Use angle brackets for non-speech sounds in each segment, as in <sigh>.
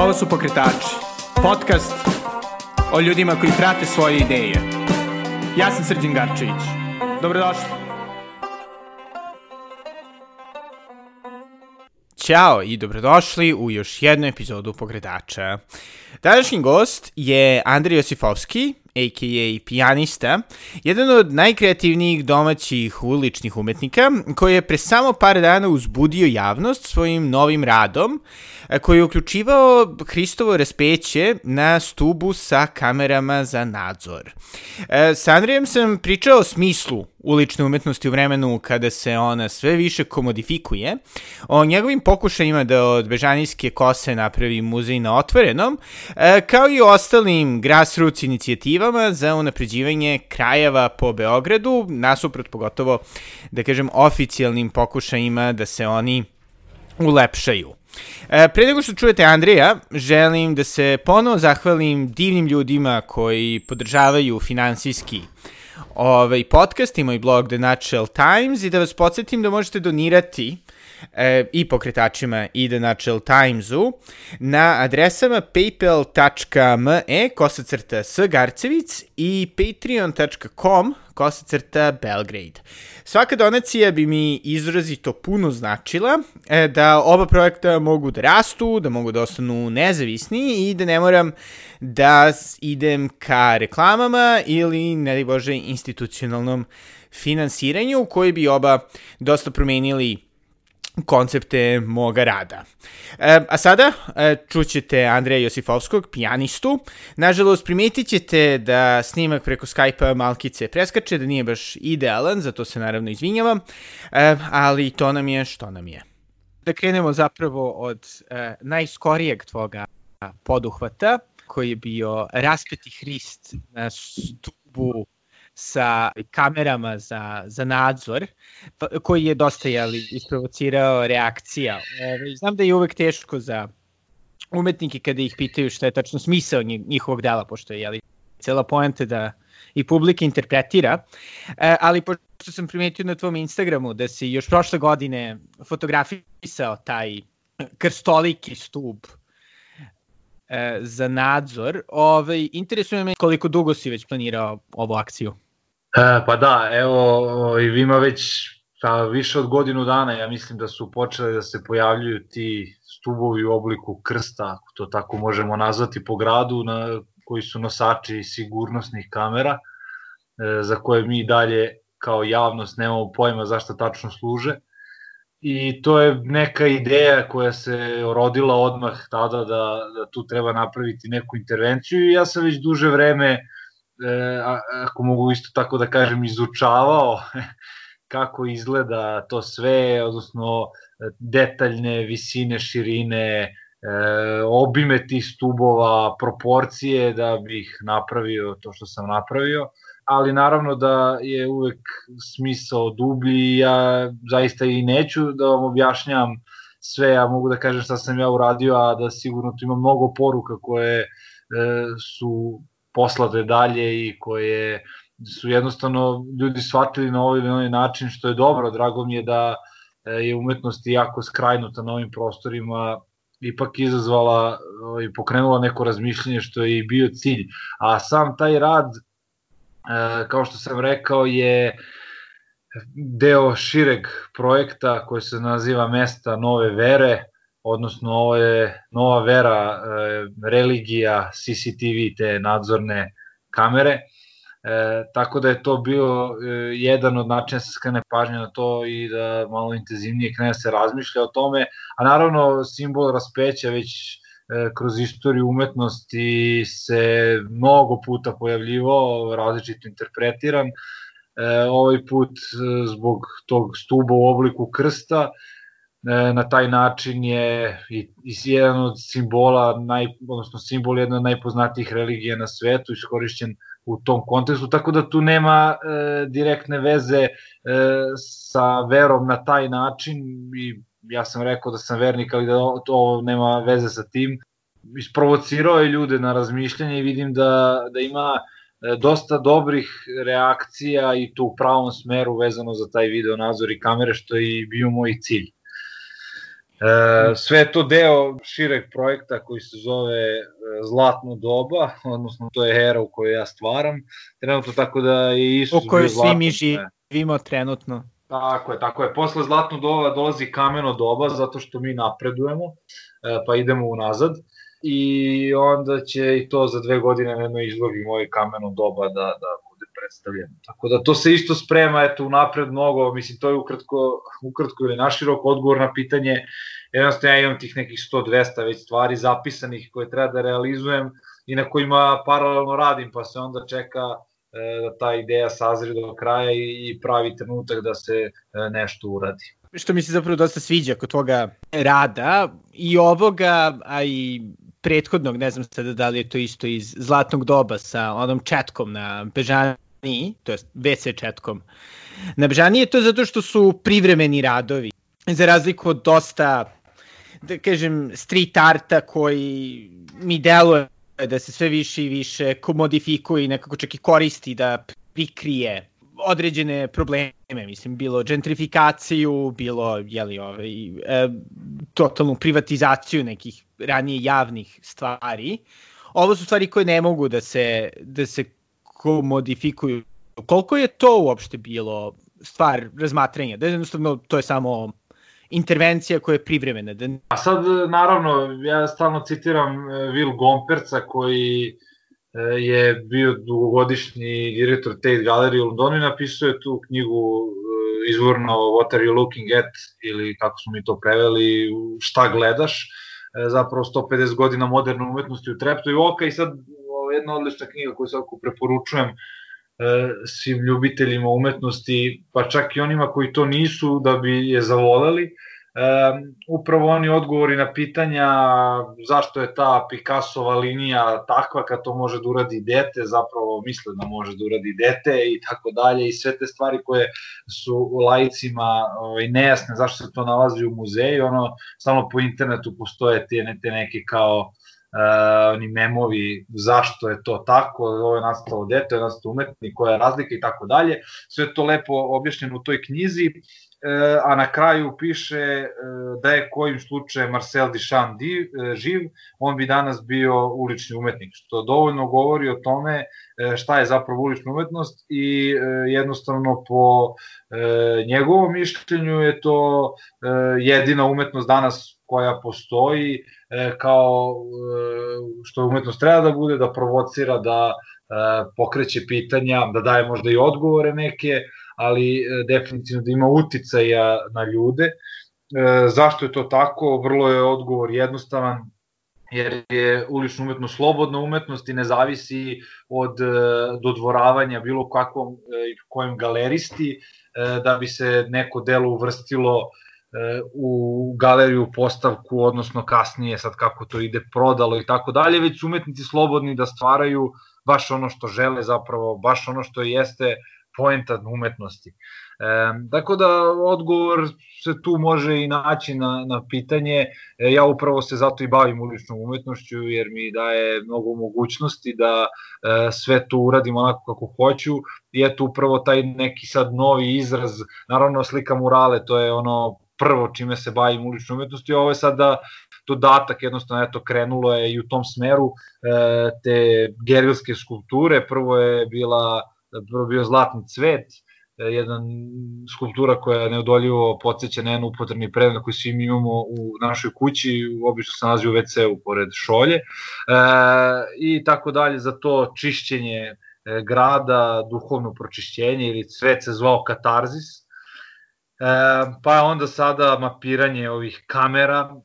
Ovo su Pokretači, podcast o ljudima koji prate svoje ideje. Ja sam Srđan Garčević. Dobrodošli. Ćao i dobrodošli u još jednu epizodu Pokretača. Današnji gost je Andrej Josifovski, a.k.a. pijanista, jedan od najkreativnijih domaćih uličnih umetnika, koji je pre samo par dana uzbudio javnost svojim novim radom, koji je uključivao Hristovo raspeće na stubu sa kamerama za nadzor. E, sa Andrijem sam pričao o smislu ulične umetnosti u vremenu kada se ona sve više komodifikuje, o njegovim pokušajima da od bežanijske kose napravi muzej na otvorenom, e, kao i ostalim grassroots inicijativama za unapređivanje krajeva po Beogradu, nasuprot pogotovo, da kažem, oficijalnim pokušajima da se oni ulepšaju. E, pre nego što čujete Andreja, želim da se ponovo zahvalim divnim ljudima koji podržavaju finansijski ovaj podcast i blog The Natural Times i da vas podsjetim da možete donirati e, i pokretačima i The Natural Timesu na adresama paypal.me kosacrta s Garcevic i patreon.com kosacrta Belgrade. Svaka donacija bi mi izrazito puno značila e, da oba projekta mogu da rastu, da mogu da ostanu nezavisni i da ne moram da idem ka reklamama ili, ne daj Bože, institucionalnom finansiranju koji bi oba dosta promenili koncepte moga rada. E, a sada e, čućete Andreja Josifovskog, pijanistu. Nažalost, primetit ćete da snimak preko Skype-a malkice preskače, da nije baš idealan, zato se naravno izvinjavam, e, ali to nam je što nam je. Da krenemo zapravo od e, najskorijeg tvoga poduhvata, koji je bio raspeti Hrist na stubu sa kamerama za, za nadzor, koji je dosta jeli, isprovocirao reakcija. Ove, znam da je uvek teško za umetnike kada ih pitaju šta je tačno smisao njihovog dela, pošto je jeli, cela poenta da i publika interpretira, e, ali pošto sam primetio na tvom Instagramu da si još prošle godine fotografisao taj krstoliki stub e, za nadzor, ovaj, interesuje me koliko dugo si već planirao ovu akciju? E, pa da, evo, ima već pa, više od godinu dana, ja mislim da su počeli da se pojavljuju ti stubovi u obliku krsta, ako to tako možemo nazvati, po gradu, na, koji su nosači sigurnosnih kamera, e, za koje mi dalje kao javnost nemamo pojma zašto tačno služe. I to je neka ideja koja se rodila odmah tada da, da tu treba napraviti neku intervenciju i ja sam već duže vreme e, ako mogu isto tako da kažem, izučavao <laughs> kako izgleda to sve, odnosno detaljne visine, širine, e, obime tih stubova, proporcije da bih napravio to što sam napravio, ali naravno da je uvek smisao dublji ja zaista i neću da vam objašnjam sve, ja mogu da kažem šta sam ja uradio, a da sigurno tu ima mnogo poruka koje e, su poslate dalje i koje su jednostavno ljudi shvatili na ovaj ili onaj način što je dobro. Drago mi je da e, je umetnost jako skrajnuta na ovim prostorima ipak izazvala i pokrenula neko razmišljanje što je i bio cilj. A sam taj rad, e, kao što sam rekao, je deo šireg projekta koji se naziva Mesta nove vere, odnosno ovo je nova vera, e, religija, CCTV, te nadzorne kamere, e, tako da je to bio e, jedan od načina da se skrene pažnja na to i da malo intenzivnije krene da se razmišlja o tome, a naravno simbol raspeća već e, kroz istoriju umetnosti se mnogo puta pojavljivao, različito interpretiran, e, ovaj put e, zbog tog stuba u obliku krsta, E, na taj način je i, i jedan od simbola, naj, odnosno simbol jedna od najpoznatijih religija na svetu, iskorišćen u tom kontekstu, tako da tu nema e, direktne veze e, sa verom na taj način i ja sam rekao da sam vernik, ali da to nema veze sa tim. Isprovocirao je ljude na razmišljanje i vidim da, da ima e, dosta dobrih reakcija i to u pravom smeru vezano za taj video nadzor i kamere, što je i bio moj cilj. E, sve je to deo šireg projekta koji se zove e, Zlatno doba, <laughs> odnosno to je era u kojoj ja stvaram. Trenutno tako da je Isus U kojoj svi mi živimo trenutno. Tako je, tako je. Posle Zlatno doba dolazi kameno doba zato što mi napredujemo, e, pa idemo unazad i onda će i to za dve godine na jednoj izlogi moje kameno doba da, da bude predstavljeno. Tako da to se isto sprema, eto, unapred mnogo, mislim, to je ukratko, ukratko ili naširok odgovor na pitanje, jednostavno ja imam tih nekih 100-200 već stvari zapisanih koje treba da realizujem i na kojima paralelno radim, pa se onda čeka e, da ta ideja sazri do kraja i pravi trenutak da se e, nešto uradi što mi se zapravo dosta sviđa kod toga rada i ovoga, a i prethodnog, ne znam sada da li je to isto iz Zlatnog doba sa onom četkom na Bežani, to je WC četkom. Na Bežani je to zato što su privremeni radovi, za razliku od dosta, da kažem, street arta koji mi deluje da se sve više i više komodifikuje i nekako čak i koristi da prikrije određene probleme, mislim, bilo gentrifikaciju, bilo, jeli, ovaj, e, totalnu privatizaciju nekih ranije javnih stvari. Ovo su stvari koje ne mogu da se, da se komodifikuju. Koliko je to uopšte bilo stvar razmatranja? Da jednostavno to je samo intervencija koja je privremena. Da... A sad, naravno, ja stalno citiram e, Will Gomperca koji E, je bio dugogodišnji direktor Tate Gallery u Londonu i napisao je tu knjigu e, izvorno What are you looking at ili kako smo mi to preveli šta gledaš zapravo 150 godina moderne umetnosti u Treptu i Oka i sad jedna odlična knjiga koju svako preporučujem svim ljubiteljima umetnosti, pa čak i onima koji to nisu da bi je zavoleli, Um, upravo oni odgovori na pitanja zašto je ta Picassova linija takva kad to može da uradi dete, zapravo misle da može da uradi dete i tako dalje i sve te stvari koje su lajicima ovaj, nejasne zašto se to nalazi u muzeju, ono samo po internetu postoje te, te neke kao uh, oni memovi zašto je to tako, ovo je nastalo dete, ovo je nastalo umetnik, koja je razlika i tako dalje. Sve to lepo objašnjeno u toj knjizi E, a na kraju piše e, da je kojim slučajem Marcel Duchamp e, živ, on bi danas bio ulični umetnik, što dovoljno govori o tome šta je zapravo ulična umetnost i jednostavno po njegovom mišljenju je to jedina umetnost danas koja postoji kao što umetnost treba da bude, da provocira, da pokreće pitanja, da daje možda i odgovore neke, ali e, definitivno da ima uticaja na ljude. E, zašto je to tako? Vrlo je odgovor jednostavan, jer je ulična umetnost slobodna umetnost i ne zavisi od e, dodvoravanja bilo kakvom i kojem galeristi da bi se neko delo uvrstilo u galeriju postavku, odnosno kasnije sad kako to ide prodalo i tako dalje, već su umetnici slobodni da stvaraju baš ono što žele zapravo, baš ono što jeste poenta umetnosti. E, tako da odgovor se tu može i naći na, na pitanje. E, ja upravo se zato i bavim uličnom umetnošću jer mi daje mnogo mogućnosti da e, sve to uradim onako kako hoću i eto upravo taj neki sad novi izraz, naravno slika murale, to je ono prvo čime se bavim uličnom umetnosti, ovo je sada dodatak, jednostavno eto krenulo je i u tom smeru e, te gerilske skulpture, prvo je bila prvo bio Zlatni cvet, e, jedan skulptura koja neodoljivo podsjeća na jedan upotrebni predmet koji svi imamo u našoj kući, obično se nalazi u WC-u pored šolje, e, i tako dalje, za to čišćenje e, grada, duhovno pročišćenje ili cvet se zvao katarzis, pa onda sada mapiranje ovih kamera e,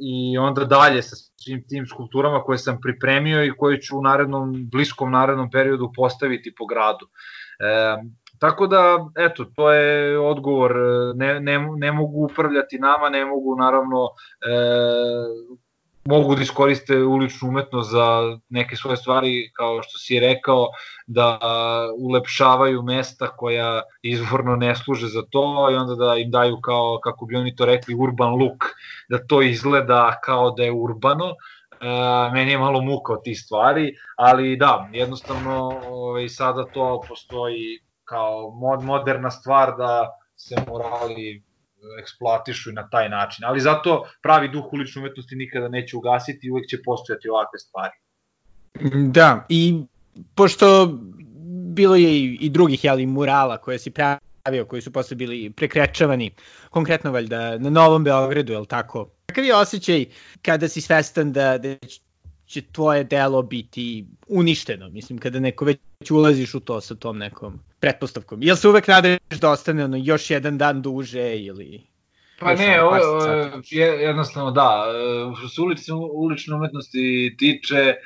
i onda dalje sa svim tim skulpturama koje sam pripremio i koje ću u narednom, bliskom narednom periodu postaviti po gradu. E, tako da, eto, to je odgovor, ne, ne, ne mogu upravljati nama, ne mogu naravno e, mogu da iskoriste uličnu umetnost za neke svoje stvari, kao što si rekao, da ulepšavaju mesta koja izvorno ne služe za to i onda da im daju kao, kako bi oni to rekli, urban look, da to izgleda kao da je urbano. E, meni je malo muka od tih stvari, ali da, jednostavno ovaj, sada to postoji kao mod, moderna stvar da se morali eksploatišu na taj način. Ali zato pravi duh ulične umetnosti nikada neće ugasiti i uvek će postojati ovakve stvari. Da, i pošto bilo je i, i drugih jeli, murala koje si pravio, koji su posle bili prekrečavani, konkretno valjda na Novom Beogradu, je li tako? Kakav je osjećaj kada si svestan da, da će tvoje delo biti uništeno, mislim, kada neko već ulaziš u to sa tom nekom pretpostavkom. Jel se uvek nadeš da ostane ono još jedan dan duže ili... Pa ne, ovo, je, jednostavno da, što se ulične, ulične umetnosti tiče, e,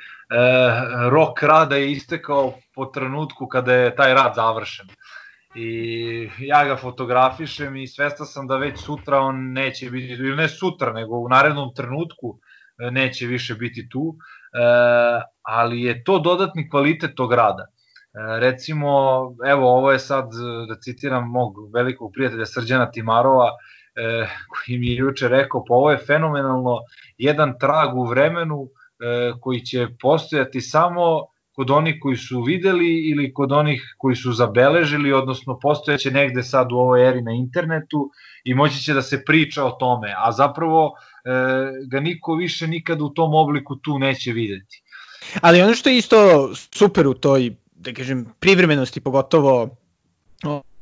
rok rada je istekao po trenutku kada je taj rad završen. I ja ga fotografišem i svesta sam da već sutra on neće biti, ili ne sutra, nego u narednom trenutku neće više biti tu, e, ali je to dodatni kvalitet tog rada. E, recimo, evo ovo je sad, da citiram mog velikog prijatelja Srđana Timarova, e, koji mi je juče rekao, pa ovo je fenomenalno jedan trag u vremenu e, koji će postojati samo kod onih koji su videli ili kod onih koji su zabeležili, odnosno postojeće negde sad u ovoj eri na internetu i moći će da se priča o tome, a zapravo e, ga niko više nikad u tom obliku tu neće videti. Ali ono što je isto super u toj, da kažem, privremenosti, pogotovo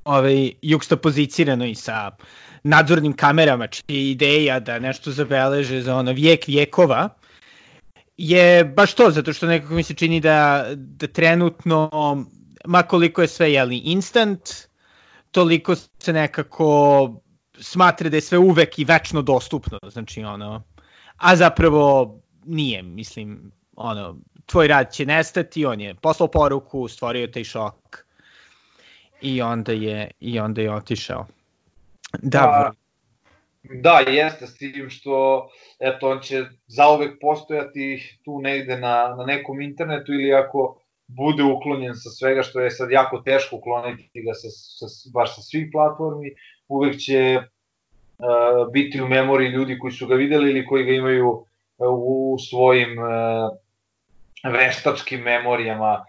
ovaj, pozicirano i sa nadzornim kamerama, čija ideja da nešto zabeleže za ono vijek vijekova, je baš to, zato što nekako mi se čini da, da trenutno, makoliko je sve jeli instant, toliko se nekako smatra da je sve uvek i večno dostupno, znači ono, a zapravo nije, mislim, ono, tvoj rad će nestati, on je poslao poruku, stvorio taj šok i onda je, i onda je otišao. Da, da jeste, s tim što eto, on će zauvek postojati tu negde na, na nekom internetu ili ako bude uklonjen sa svega što je sad jako teško ukloniti ga sa, sa, baš sa svih platformi, uvek će uh, biti u memoriji ljudi koji su ga videli ili koji ga imaju uh, u svojim uh, veštačkim memorijama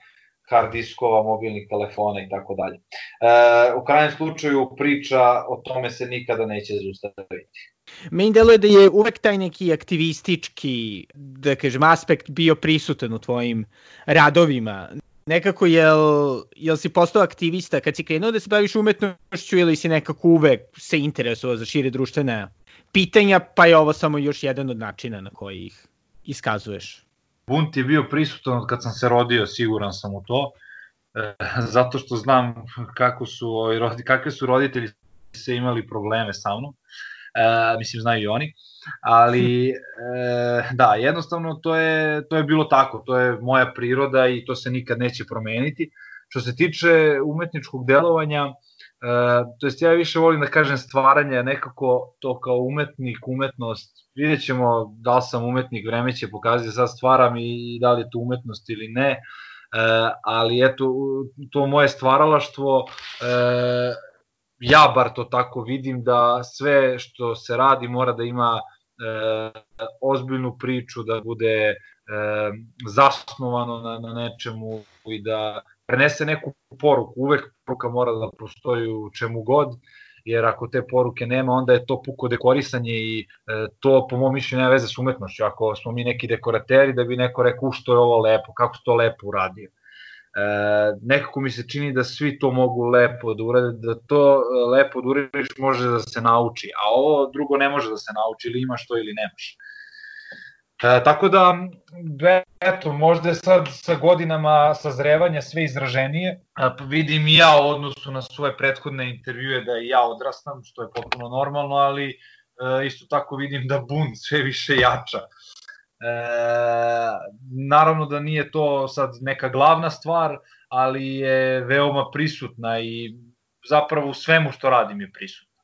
hard diskova, mobilnih telefona i tako dalje. E, u krajnjem slučaju priča o tome se nikada neće zaustaviti. Meni deluje da je uvek taj neki aktivistički, da kažem, aspekt bio prisutan u tvojim radovima. Nekako, jel, jel si postao aktivista kad si krenuo da se baviš umetnošću ili si nekako uvek se interesovao za šire društvene pitanja, pa je ovo samo još jedan od načina na koji ih iskazuješ? Bunt je bio prisutan od kad sam se rodio, siguran sam u to, e, zato što znam kako su, kakve su roditelji se imali probleme sa mnom, e, mislim znaju i oni, ali e, da, jednostavno to je, to je bilo tako, to je moja priroda i to se nikad neće promeniti. Što se tiče umetničkog delovanja, E, to jest ja više volim da kažem stvaranje, nekako to kao umetnik, umetnost, vidjet ćemo da li sam umetnik, vreme će pokazati sad stvaram i da li je to umetnost ili ne, e, ali eto, to moje stvaralaštvo, e, ja bar to tako vidim da sve što se radi mora da ima e, ozbiljnu priču, da bude e, zasnovano na, na nečemu i da prenese neku poruku. Uvek poruka mora da postoji u čemu god, jer ako te poruke nema, onda je to puko dekorisanje i e, to po mom mišljenju nema veze s umetnošću. Ako smo mi neki dekorateri, da bi neko rekao što je ovo lepo, kako se to lepo uradio. E, nekako mi se čini da svi to mogu lepo da urade, da to e, lepo da uradiš može da se nauči, a ovo drugo ne može da se nauči, ili imaš to ili nemaš. E, tako da, eto, možda je sad sa godinama sazrevanja sve izraženije. E, vidim i ja u odnosu na svoje prethodne intervjue da ja odrastam, što je potpuno normalno, ali e, isto tako vidim da bun sve više jača. E, naravno da nije to sad neka glavna stvar, ali je veoma prisutna i zapravo u svemu što radim je prisutna.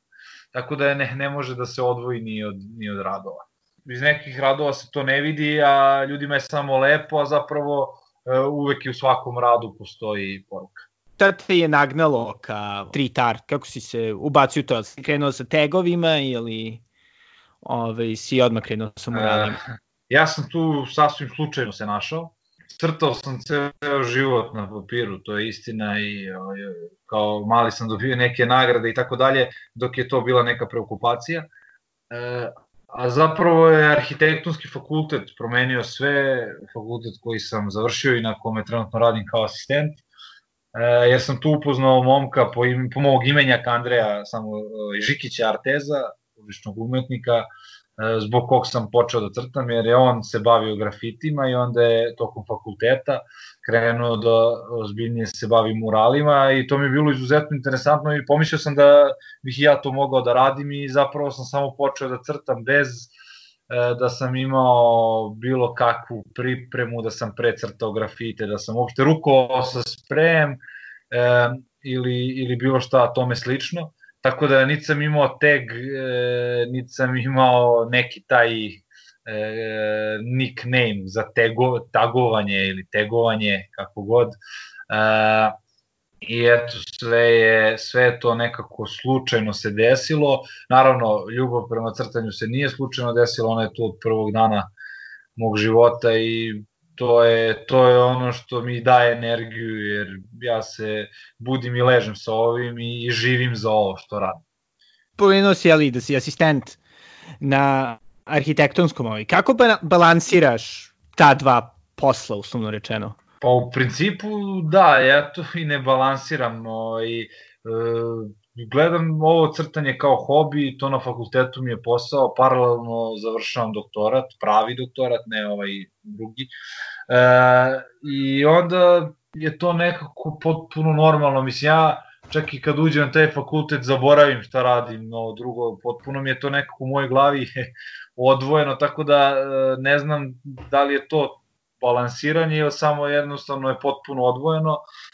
Tako da ne, ne može da se odvoji ni od, ni od radova iz nekih radova se to ne vidi, a ljudima je samo lepo, a zapravo e, uvek i u svakom radu postoji poruka. Šta te je nagnalo ka street art? Kako si se ubacio to? Si krenuo sa tagovima ili ove, ovaj, si odmah krenuo sa muralima? E, ja sam tu sasvim slučajno se našao. crtao sam ceo život na papiru, to je istina i ovaj, kao mali sam dobio neke nagrade i tako dalje, dok je to bila neka preokupacija. E, a zapravo je arhitektonski fakultet promenio sve, fakultet koji sam završio i na kome trenutno radim kao asistent, e, jer sam tu upoznao momka po, im, po mog imenjaka Andreja samo e, Žikića Arteza, uličnog umetnika, zbog kog sam počeo da crtam, jer je on se bavio grafitima i onda je tokom fakulteta krenuo da ozbiljnije se bavi muralima i to mi je bilo izuzetno interesantno i pomislio sam da bih ja to mogao da radim i zapravo sam samo počeo da crtam bez e, da sam imao bilo kakvu pripremu, da sam precrtao grafite, da sam uopšte rukovao sa sprejem e, ili, ili bilo šta tome slično tako da niti sam imao tag, e, niti sam imao neki taj e, nickname za tego, tagovanje ili tegovanje, kako god. E, I eto, sve je, sve je to nekako slučajno se desilo. Naravno, ljubav prema crtanju se nije slučajno desilo, ona je tu od prvog dana mog života i to je, to je ono što mi daje energiju, jer ja se budim i ležem sa ovim i, i živim za ovo što radim. Pomenuo si, ali, da si asistent na arhitektonskom ovaj. Kako balansiraš ta dva posla, uslovno rečeno? Pa u principu da, ja to i ne balansiram. Ovaj, e, gledam ovo crtanje kao hobi, to na fakultetu mi je posao, paralelno završavam doktorat, pravi doktorat, ne ovaj drugi. E, I onda je to nekako potpuno normalno, mislim ja čak i kad uđem na taj fakultet zaboravim šta radim, no drugo, potpuno mi je to nekako u mojoj glavi <laughs> odvojeno, tako da e, ne znam da li je to balansiranje ili samo jednostavno je potpuno odvojeno. E,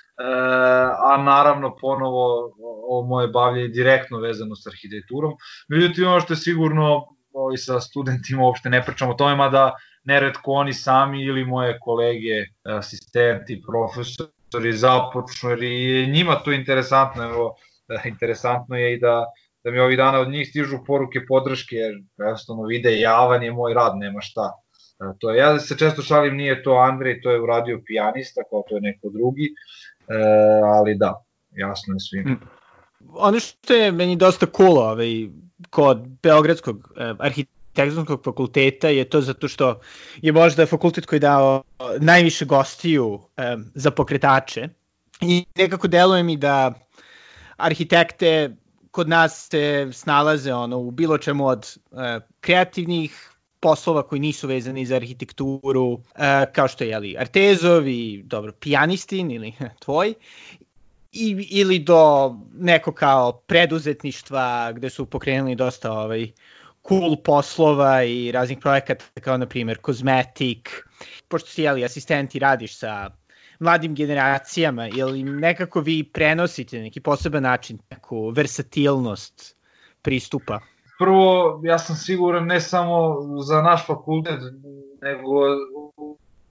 a naravno ponovo ovo moje bavlje direktno vezano sa arhitekturom. Međutim, ono što je sigurno i sa studentima uopšte ne pričamo o tome, mada neretko oni sami ili moje kolege, asistenti, profesori započnu, jer je njima to interesantno, evo, interesantno je i da, da mi ovih dana od njih stižu poruke podrške, jer jednostavno vide javan je moj rad, nema šta. To je, ja se često šalim, nije to Andrej, to je uradio pijanista, kao to je neko drugi, E, ali da, jasno je svima. Mm. Ono što je meni dosta cool ovaj, kod Beogradskog eh, arhitektonskog fakulteta je to zato što je možda fakultet koji je dao najviše gostiju eh, za pokretače i nekako deluje mi da arhitekte kod nas se snalaze ono u bilo čemu od eh, kreativnih poslova koji nisu vezani za arhitekturu, uh, kao što je jeli, Artezov i dobro, pijanistin ili <laughs> tvoj, i, ili do neko kao preduzetništva gde su pokrenuli dosta ovaj, cool poslova i raznih projekata kao na primjer kozmetik, pošto si jeli asistent i radiš sa mladim generacijama ili nekako vi prenosite neki poseban način, neku versatilnost pristupa? Prvo, ja sam siguran ne samo za naš fakultet, nego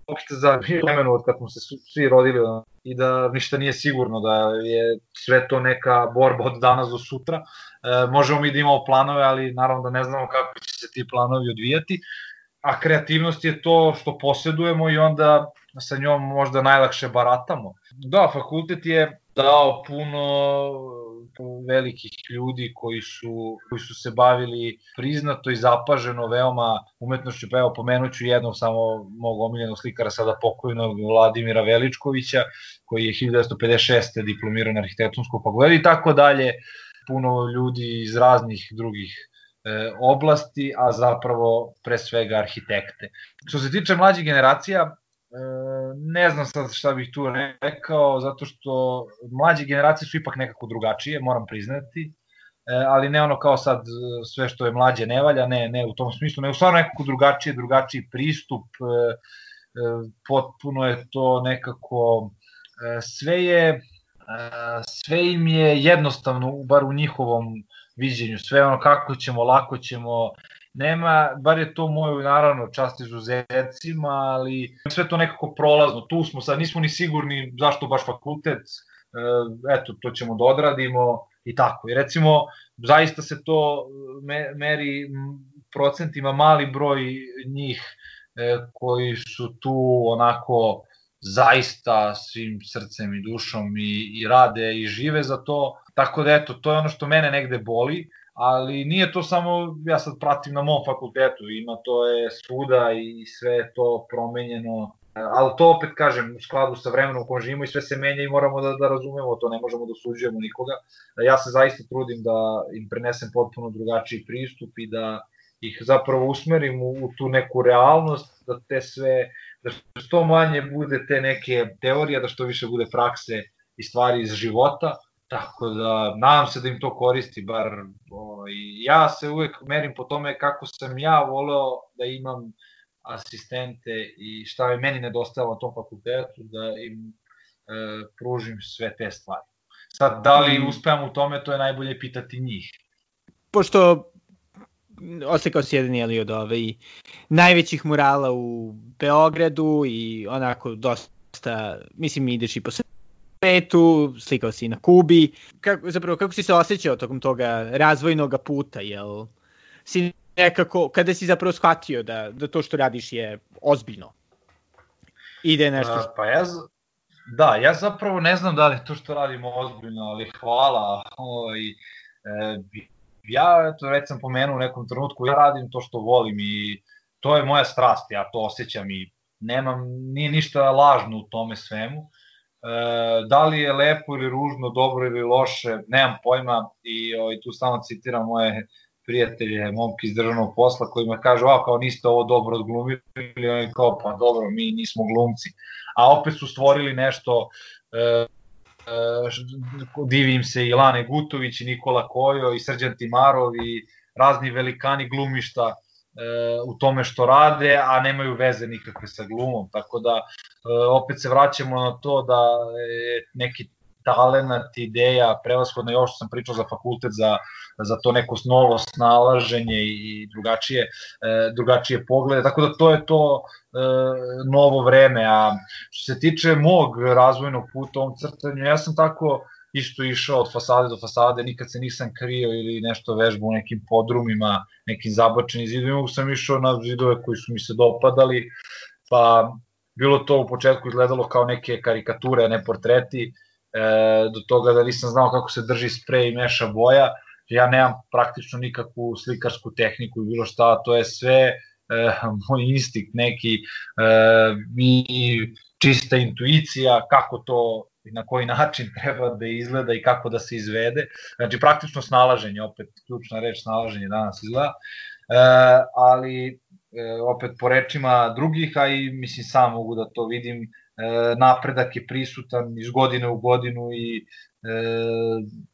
uopšte za vremenu od kad smo se svi rodili i da ništa nije sigurno, da je sve to neka borba od danas do sutra. E, možemo mi da imamo planove, ali naravno da ne znamo kako će se ti planovi odvijati, a kreativnost je to što posjedujemo i onda sa njom možda najlakše baratamo. Da, fakultet je dao puno velikih ljudi koji su, koji su se bavili priznato i zapaženo veoma umetnošću, pa evo pomenuću jednog samo mog omiljenog slikara sada pokojnog Vladimira Veličkovića koji je 1956. diplomirao na arhitektonsku fakultetu i tako dalje, puno ljudi iz raznih drugih e, oblasti, a zapravo pre svega arhitekte. Što se tiče mlađih generacija, ne znam sad šta bih tu rekao, zato što mlađe generacije su ipak nekako drugačije, moram priznati, e, ali ne ono kao sad sve što je mlađe ne valja, ne, ne u tom smislu, nego stvarno nekako drugačije, drugačiji pristup, e, potpuno je to nekako, sve je, sve im je jednostavno, bar u njihovom viđenju, sve ono kako ćemo, lako ćemo, nema, bar je to moj naravno čast izuzecima, ali sve to nekako prolazno, tu smo sad, nismo ni sigurni zašto baš fakultet, e, eto, to ćemo da odradimo i tako. I recimo, zaista se to meri procentima mali broj njih e, koji su tu onako zaista svim srcem i dušom i, i rade i žive za to. Tako da eto, to je ono što mene negde boli, ali nije to samo, ja sad pratim na mom fakultetu, ima to je svuda i sve to promenjeno, ali to opet kažem u skladu sa vremenom u kojem živimo i sve se menja i moramo da, da razumemo to, ne možemo da suđujemo nikoga. Ja se zaista trudim da im prenesem potpuno drugačiji pristup i da ih zapravo usmerim u, u tu neku realnost, da te sve, da što manje bude te neke teorije, da što više bude prakse i stvari iz života, Tako da, nadam se da im to koristi, bar o, ja se uvek merim po tome kako sam ja voleo da imam asistente i šta je meni nedostajalo na tom fakultetu, da im e, pružim sve te stvari. Sad, da li mm. uspevam u tome, to je najbolje pitati njih. Pošto osekao si jedan jeli od ove i najvećih murala u Beogradu i onako dosta, mislim ideš i po svetu, slikao si na Kubi. Kako, zapravo, kako si se osjećao tokom toga razvojnog puta, jel? Si nekako, kada si zapravo shvatio da, da to što radiš je ozbiljno? Ide nešto... Što... Pa ja, da, ja zapravo ne znam da li to što radimo ozbiljno, ali hvala. Ovaj, e, ja, to već sam pomenuo u nekom trenutku, ja radim to što volim i to je moja strast, ja to osjećam i nemam, nije ništa lažno u tome svemu. E, da li je lepo ili ružno, dobro ili loše, nemam pojma. I ovaj, tu samo citiram moje prijatelje, momke iz državnog posla koji me kažu, a kao niste ovo dobro odglumili, oni kao pa dobro, mi nismo glumci. A opet su stvorili nešto, e, e, divim se i Lane Gutović i Nikola Kojo i Srđan Timarov i razni velikani glumišta u tome što rade, a nemaju veze nikakve sa glumom, tako da e, opet se vraćamo na to da je neki talenat, ideja, prevashodno što sam pričao za fakultet, za, za to neko novo snalaženje i drugačije, e, drugačije poglede, tako da to je to novo vreme, a što se tiče mog razvojnog puta u ovom crtanju, ja sam tako isto išao od fasade do fasade, nikad se nisam krio ili nešto vežbao u nekim podrumima, nekim zabačenim zidovima, sam išao na zidove koji su mi se dopadali, pa bilo to u početku izgledalo kao neke karikature, ne portreti, e, do toga da nisam znao kako se drži sprej i meša boja, ja nemam praktično nikakvu slikarsku tehniku i bilo šta, to je sve e, <laughs> moj instinkt neki e, i čista intuicija kako to na koji način <laughs> treba da izgleda i kako da se izvede. Znači, praktično snalaženje, opet ključna reč snalaženje danas izgleda, e, ali e, opet po rečima drugih, a i mislim sam mogu da to vidim, e, napredak je prisutan iz godine u godinu i e,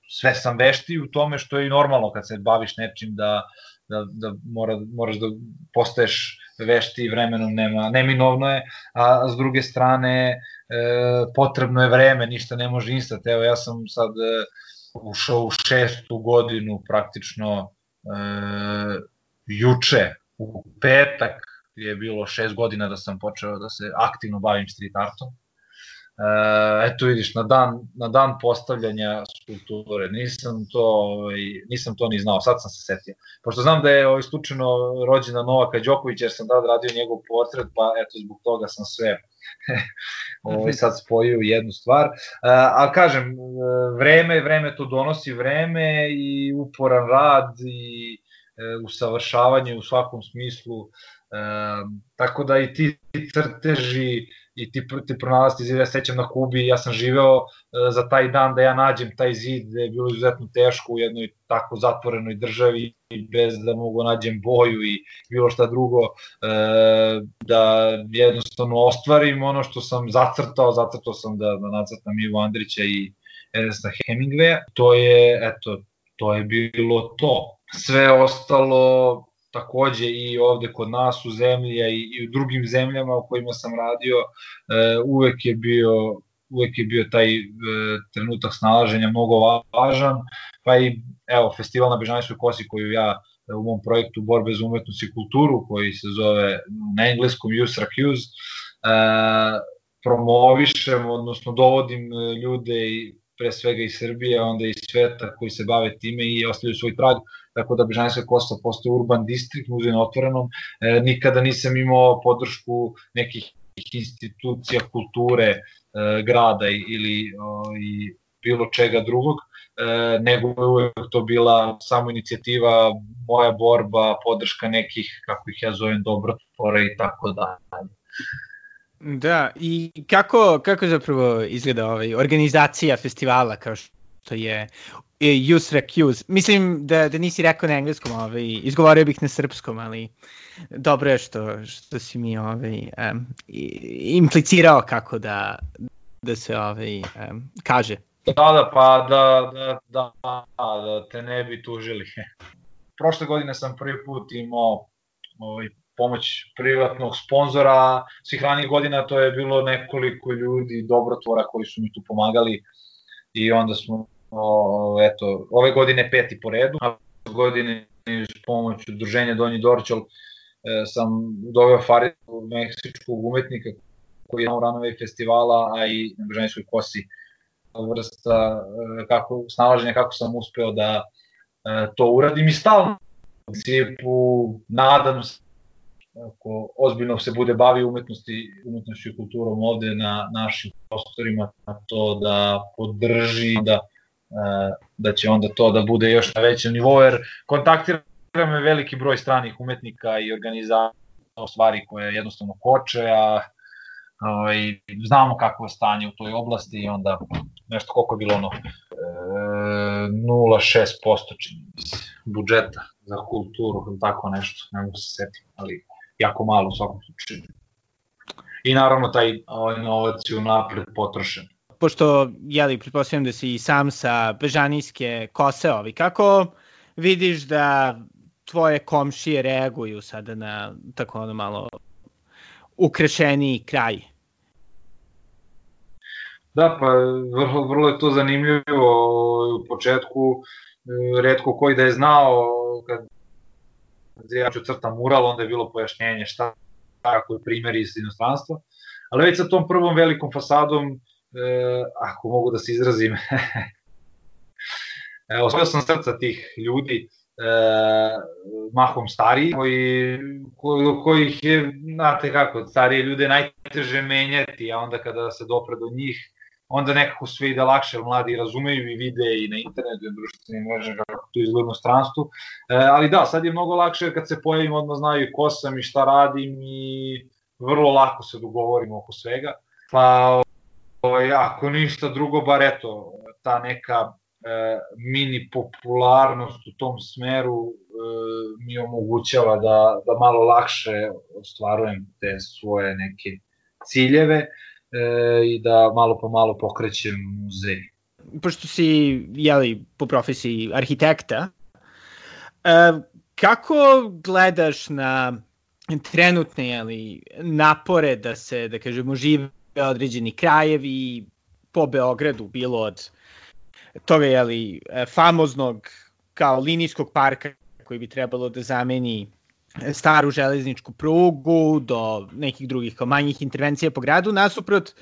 sve sam vešti u tome što je i normalno kad se baviš nečim da, da, da mora, moraš da postaješ vešti vremenom nema, neminovno je, a s druge strane potrebno je vreme, ništa ne može instant. Evo ja sam sad e, ušao u šestu godinu praktično e, juče, u petak je bilo šest godina da sam počeo da se aktivno bavim street artom. Uh, eto vidiš, na dan, na dan postavljanja skulpture, nisam to, ovaj, nisam to ni znao, sad sam se setio. Pošto znam da je ovaj, slučajno rođena Novaka Đoković, jer sam da radio njegov portret, pa eto zbog toga sam sve <laughs> ovaj, sad spojio u jednu stvar. Uh, a kažem, vreme, vreme to donosi vreme i uporan rad i uh, usavršavanje u svakom smislu. Uh, tako da i ti crteži i ti, ti pronalaziti zid, ja sećam na Kubi, ja sam živeo uh, za taj dan da ja nađem taj zid, da je bilo izuzetno teško u jednoj tako zatvorenoj državi bez da mogu nađem boju i bilo šta drugo, uh, da jednostavno ostvarim ono što sam zacrtao, zacrtao sam da, da nacrtam Ivo Andrića i Ernesta Hemingwaya, to je, eto, to je bilo to. Sve ostalo takođe i ovde kod nas u zemlji, a i, i u drugim zemljama u kojima sam radio, e, uvek je bio uvek je bio taj e, trenutak snalaženja mnogo važan, pa i evo, festival na Bežanjskoj kosi koju ja e, u mom projektu Borbe za umetnost i kulturu, koji se zove na engleskom Use Recuse, e, promovišem, odnosno dovodim e, ljude pre svega iz Srbije, onda iz sveta koji se bave time i ostavljaju svoj trag tako da Bežanijska kosta postoje urban distrikt, muzej na otvorenom. E, nikada nisam imao podršku nekih institucija kulture e, grada ili o, i bilo čega drugog, e, nego je uvek to bila samo inicijativa, moja borba, podrška nekih, kako ih ja zovem, dobrotvora i tako dalje. Da, i kako, kako zapravo izgleda ovaj, organizacija festivala kao što je Use Recuse? Mislim da, da nisi rekao na engleskom, ovaj, izgovorio bih na srpskom, ali dobro je što, što si mi ovaj, um, implicirao kako da, da se ovaj, um, kaže. Da, da, pa da, da, da, da te ne bi tužili. <laughs> Prošle godine sam prvi put imao ovaj, pomoć privatnog sponzora, svih ranih godina to je bilo nekoliko ljudi, dobrotvora koji su mi tu pomagali i onda smo, o, eto, ove godine peti po redu, a godine s pomoć udruženja Donji Dorčal e, sam doveo Faridu, meksičkog umetnika koji je na Ranove festivala, a i na Bežanijskoj kosi. Vrsta e, kako, snalaženja kako sam uspeo da e, to uradim i stalno u principu nadam se ako ozbiljno se bude bavi umetnosti, umetnošću i kulturom ovde na našim prostorima, na to da podrži, da, e, da će onda to da bude još na većem nivou, jer kontaktira me veliki broj stranih umetnika i organizacija stvari koje jednostavno koče, a ovaj, znamo kakvo je stanje u toj oblasti i onda nešto koliko je bilo ono e, 0,6% čini budžeta za kulturu tako nešto, ne mogu se setiti, ali jako malo u svakom slučaju. I naravno taj ovaj novac je unapred potrošen. Pošto, jeli, pretpostavljam da si i sam sa Bežanijske kose ovi, kako vidiš da tvoje komšije reaguju sada na tako ono malo ukrešeniji kraj? Da, pa vrlo, vrlo je to zanimljivo. U početku e, redko koji da je znao kad ja ću crtam mural, onda je bilo pojašnjenje šta tako je primjer iz inostranstva. Ali već sa tom prvom velikom fasadom, e, ako mogu da se izrazim, <laughs> e, osvojio sam srca tih ljudi, e, mahom stariji, koji, ko, kojih je, znate kako, starije ljude najteže menjati, a onda kada se dopre do njih, onda nekako sve ide lakše, jer mladi razumeju i vide i na internetu i društvenim mrežama kako to izgleda u stranstvu. E, ali da, sad je mnogo lakše kad se pojavim, odmah znaju ko sam i šta radim i vrlo lako se dogovorimo oko svega. Pa, ovaj, ako ništa drugo, bar eto, ta neka e, mini popularnost u tom smeru e, mi omogućava da, da malo lakše ostvarujem te svoje neke ciljeve e, i da malo po malo pokrećem muzej. Pošto si, jeli, po profesiji arhitekta, e, kako gledaš na trenutne jeli, napore da se, da kažemo, žive određeni krajevi po Beogradu, bilo od toga jeli, famoznog kao linijskog parka koji bi trebalo da zameni staru železničku prugu do nekih drugih kao manjih intervencija po gradu, nasuprot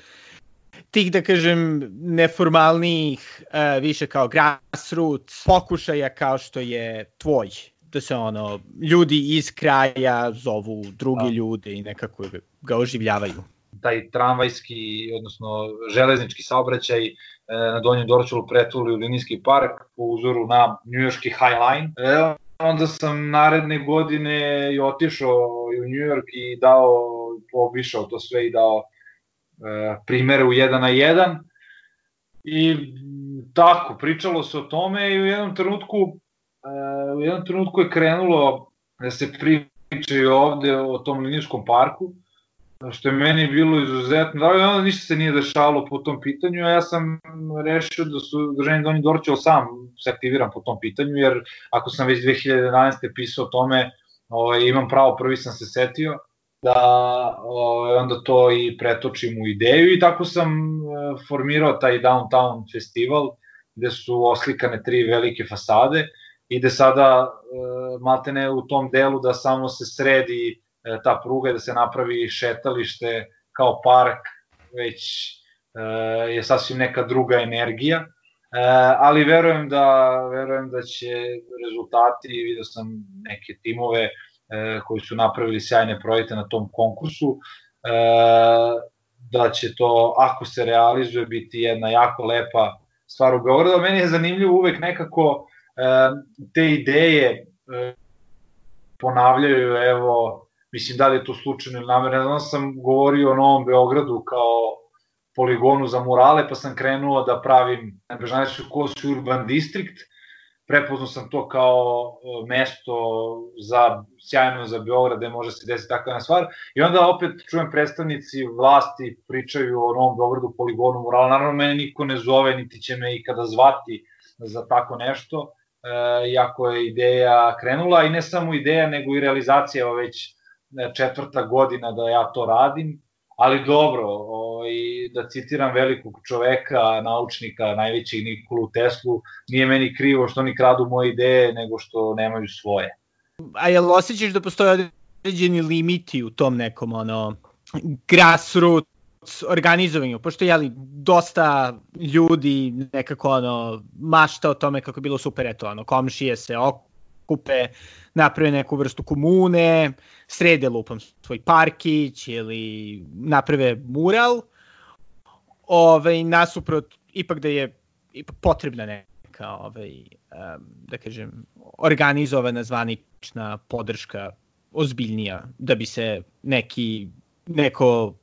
tih, da kažem, neformalnijih, uh, više kao grassroots pokušaja kao što je tvoj, da se ono, ljudi iz kraja zovu drugi da. ljude i nekako ga oživljavaju. Taj tramvajski, odnosno železnički saobraćaj e, na Donjem Dorčulu pretuli u linijski park po uzoru na njujorski High Line. E, onda sam naredne godine i otišao u New York i dao, obišao to sve i dao e, primere u jedan na jedan. I tako, pričalo se o tome i u jednom trenutku, e, u jednom trenutku je krenulo da se pričaju ovde o tom linijskom parku što je meni bilo izuzetno, da onda ništa se nije dešalo po tom pitanju, a ja sam rešio da su Državni Donji Dorčeo sam se aktiviram po tom pitanju, jer ako sam već 2011. pisao o tome, ovaj, imam pravo, prvi sam se setio, da ovaj, onda to i pretočim u ideju i tako sam e, formirao taj Downtown festival, gde su oslikane tri velike fasade i gde sada e, maltene u tom delu da samo se sredi ta pruga da se napravi šetalište kao park, već e, je sasvim neka druga energija. E, ali verujem da verujem da će rezultati, vidio sam neke timove koji su napravili sjajne projekte na tom konkursu, da će to, ako se realizuje, biti jedna jako lepa stvar u Beogradu. Meni je zanimljivo uvek nekako te ideje ponavljaju, evo, mislim da li je to slučajno ili namerno, onda sam govorio o Novom Beogradu kao poligonu za murale, pa sam krenuo da pravim Bežanijsku kosu Urban District, prepoznao sam to kao e, mesto za, sjajno za Beograd gde može se desiti takva stvar. I onda opet čujem predstavnici vlasti pričaju o Novom Beogradu poligonu murala, naravno mene niko ne zove niti će me ikada zvati za tako nešto, e, je ideja krenula. I ne samo ideja nego i realizacija već četvrta godina da ja to radim ali dobro, ovaj, da citiram velikog čoveka, naučnika, najvećeg Nikolu Teslu, nije meni krivo što oni kradu moje ideje, nego što nemaju svoje. A jel osjećaš da postoje određeni limiti u tom nekom ono, grassroots organizovanju, pošto je dosta ljudi nekako ono mašta o tome kako bilo super, eto ono, komšije se okupe, naprave neku vrstu komune, srede lupam svoj parkić ili naprave mural, ovaj, nasuprot ipak da je ipak potrebna neka ovaj, da kažem, organizovana zvanična podrška ozbiljnija da bi se neki, neko,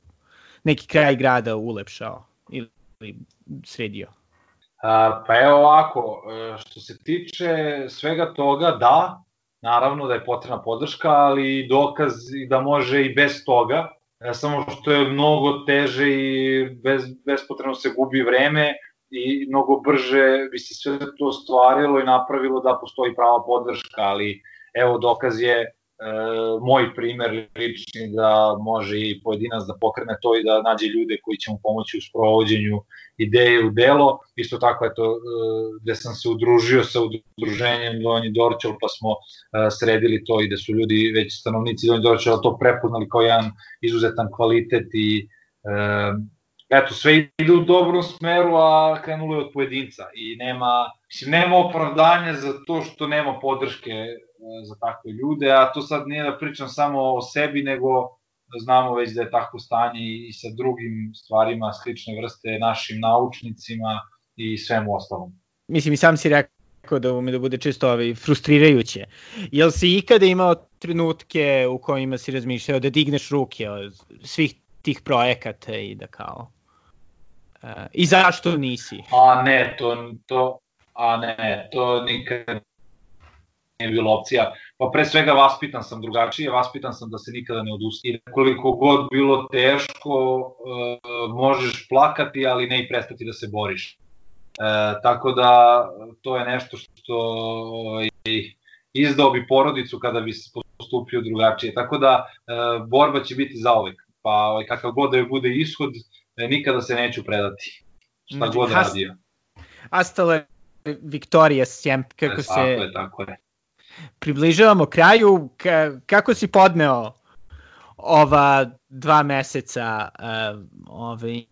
neki kraj grada ulepšao ili sredio. Pa evo ovako, e, što se tiče svega toga, da, naravno da je potrebna podrška, ali dokaz da može i bez toga, e, samo što je mnogo teže i bez, bespotrebno se gubi vreme i mnogo brže bi se sve to stvarilo i napravilo da postoji prava podrška, ali evo dokaz je moj primer lični da može i pojedinac da pokrene to i da nađe ljude koji će mu pomoći u sprovođenju ideje u delo. Isto tako je to e, gde sam se udružio sa udruženjem Donji Dorčel pa smo e, sredili to i da su ljudi već stanovnici Donji Dorčela to prepoznali kao jedan izuzetan kvalitet i e, eto, sve ide u dobrom smeru, a krenulo je od pojedinca i nema, mislim, nema opravdanja za to što nema podrške za takve ljude, a to sad nije da pričam samo o sebi, nego da znamo već da je takvo stanje i sa drugim stvarima slične vrste, našim naučnicima i svemu ostalom. Mislim, i sam si rekao da ume da bude često ovaj, frustrirajuće. Jel si ikada imao trenutke u kojima si razmišljao da digneš ruke od svih tih projekata i da kao... Uh, I zašto nisi? A ne, to, to, a ne, to nikad nije bilo opcija. Pa pre svega vaspitan sam drugačije, vaspitan sam da se nikada ne odusti. Koliko god bilo teško, e, možeš plakati, ali ne i prestati da se boriš. E, tako da to je nešto što e, izdao bi porodicu kada bi se postupio drugačije. Tako da e, borba će biti zaovek. Pa ovaj, kakav god da je bude ishod, e, nikada se neću predati. Šta znači, god radio. Astale Viktorija Sjemp, kako e, se... Tako je, tako je približavamo kraju. Ka, kako si podneo ova dva meseca uh, ovaj,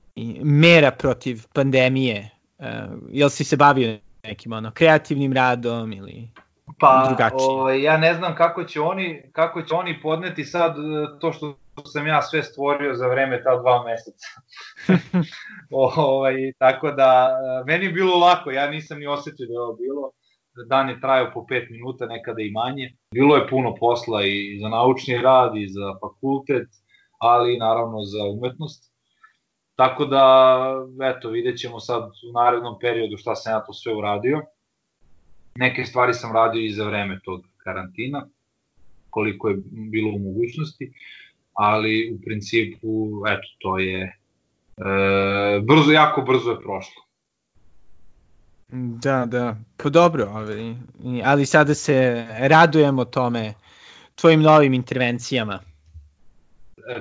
mera protiv pandemije? Uh, jel si se bavio nekim ono, kreativnim radom ili pa, drugačije? Ovaj, ja ne znam kako će, oni, kako će oni podneti sad e, to što sam ja sve stvorio za vreme ta dva meseca. <laughs> <laughs> ovaj, tako da, meni je bilo lako, ja nisam ni osetio da je ovo bilo dan je trajao po 5 minuta, nekada i manje. Bilo je puno posla i za naučni rad i za fakultet, ali naravno za umetnost. Tako da, eto, vidjet ćemo sad u narednom periodu šta sam ja to sve uradio. Neke stvari sam radio i za vreme tog karantina, koliko je bilo u mogućnosti, ali u principu, eto, to je e, brzo, jako brzo je prošlo. Da, da. Pa dobro, ali, ali sada se radujemo tome tvojim novim intervencijama.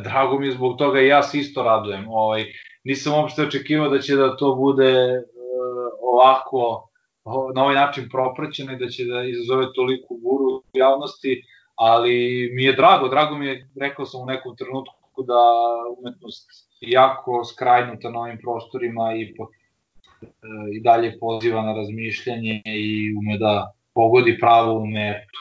Drago mi je zbog toga i ja se isto radujem. Ovaj, nisam uopšte očekivao da će da to bude uh, ovako na ovaj način propraćeno i da će da izazove toliko buru u javnosti, ali mi je drago, drago mi je, rekao sam u nekom trenutku da umetnost jako skrajnuta na ovim prostorima i i dalje poziva na razmišljanje i ume da pogodi pravo u metu.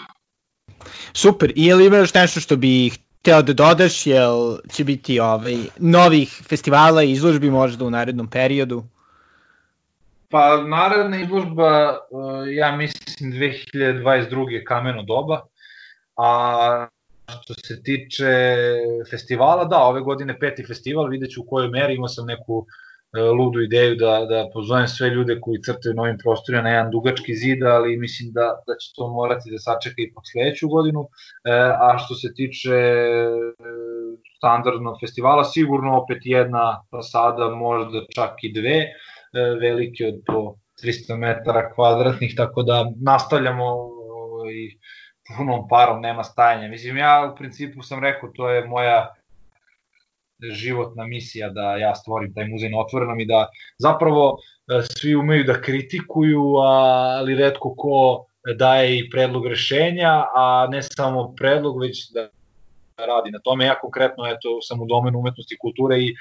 Super, i je li imaš nešto što bi teo da dodaš, jel će biti ovaj, novih festivala i izložbi možda u narednom periodu? Pa naredna izložba, ja mislim 2022. kameno doba, a što se tiče festivala, da, ove godine peti festival, vidjet ću u kojoj meri, imao sam neku E, ludu ideju da, da pozovem sve ljude koji crtaju novim prostorima na jedan dugački zid, ali mislim da, da će to morati da sačeka ipak sledeću godinu. E, a što se tiče e, standardnog festivala, sigurno opet jedna fasada, možda čak i dve, e, velike od po 300 metara kvadratnih, tako da nastavljamo i punom parom, nema stajanja. Mislim, ja u principu sam rekao, to je moja životna misija da ja stvorim taj muzej na otvorenom i da zapravo e, svi umeju da kritikuju, ali redko ko daje i predlog rešenja, a ne samo predlog, već da radi na tome. Ja konkretno eto, sam u domenu umetnosti i kulture i e,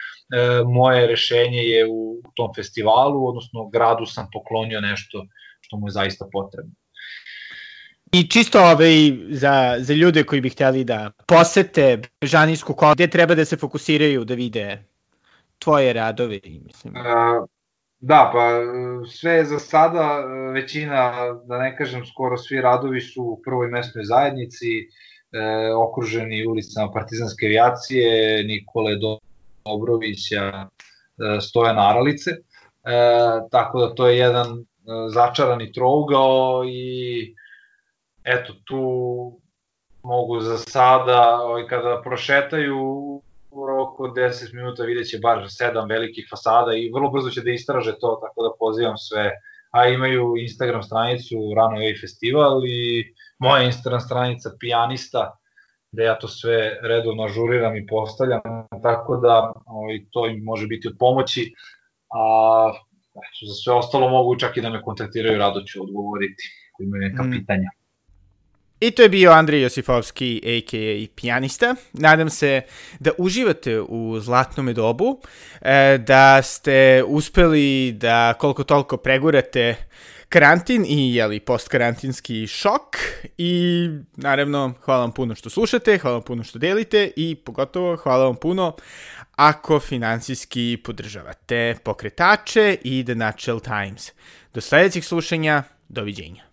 moje rešenje je u tom festivalu, odnosno gradu sam poklonio nešto što mu je zaista potrebno. I čisto ovaj, za, za ljude koji bi hteli da posete Žanijsku kolu, gde treba da se fokusiraju da vide tvoje radove? Mislim. A, da, pa sve za sada, većina, da ne kažem skoro svi radovi su u prvoj mesnoj zajednici, e, okruženi ulicama Partizanske avijacije, Nikole Dobrovića, e, Stojana Aralice. E, tako da to je jedan e, začarani trougao i eto, tu mogu za sada, ovaj, kada prošetaju u roku od 10 minuta vidjet će bar sedam velikih fasada i vrlo brzo će da istraže to, tako da pozivam sve, a imaju Instagram stranicu Rano Way Festival i moja Instagram stranica Pijanista, gde ja to sve redovno ažuriram i postavljam, tako da ovaj, to im može biti od pomoći, a za sve ostalo mogu čak i da me kontaktiraju, rado ću odgovoriti ako imaju neka mm. pitanja. I to je bio Andrej Josifovski, a.k.a. pijanista. Nadam se da uživate u zlatnom dobu, e, da ste uspeli da koliko toliko pregurate karantin i jeli, postkarantinski šok i naravno hvala vam puno što slušate, hvala vam puno što delite i pogotovo hvala vam puno ako finansijski podržavate pokretače i The Natural Times. Do sledećeg slušanja, doviđenja.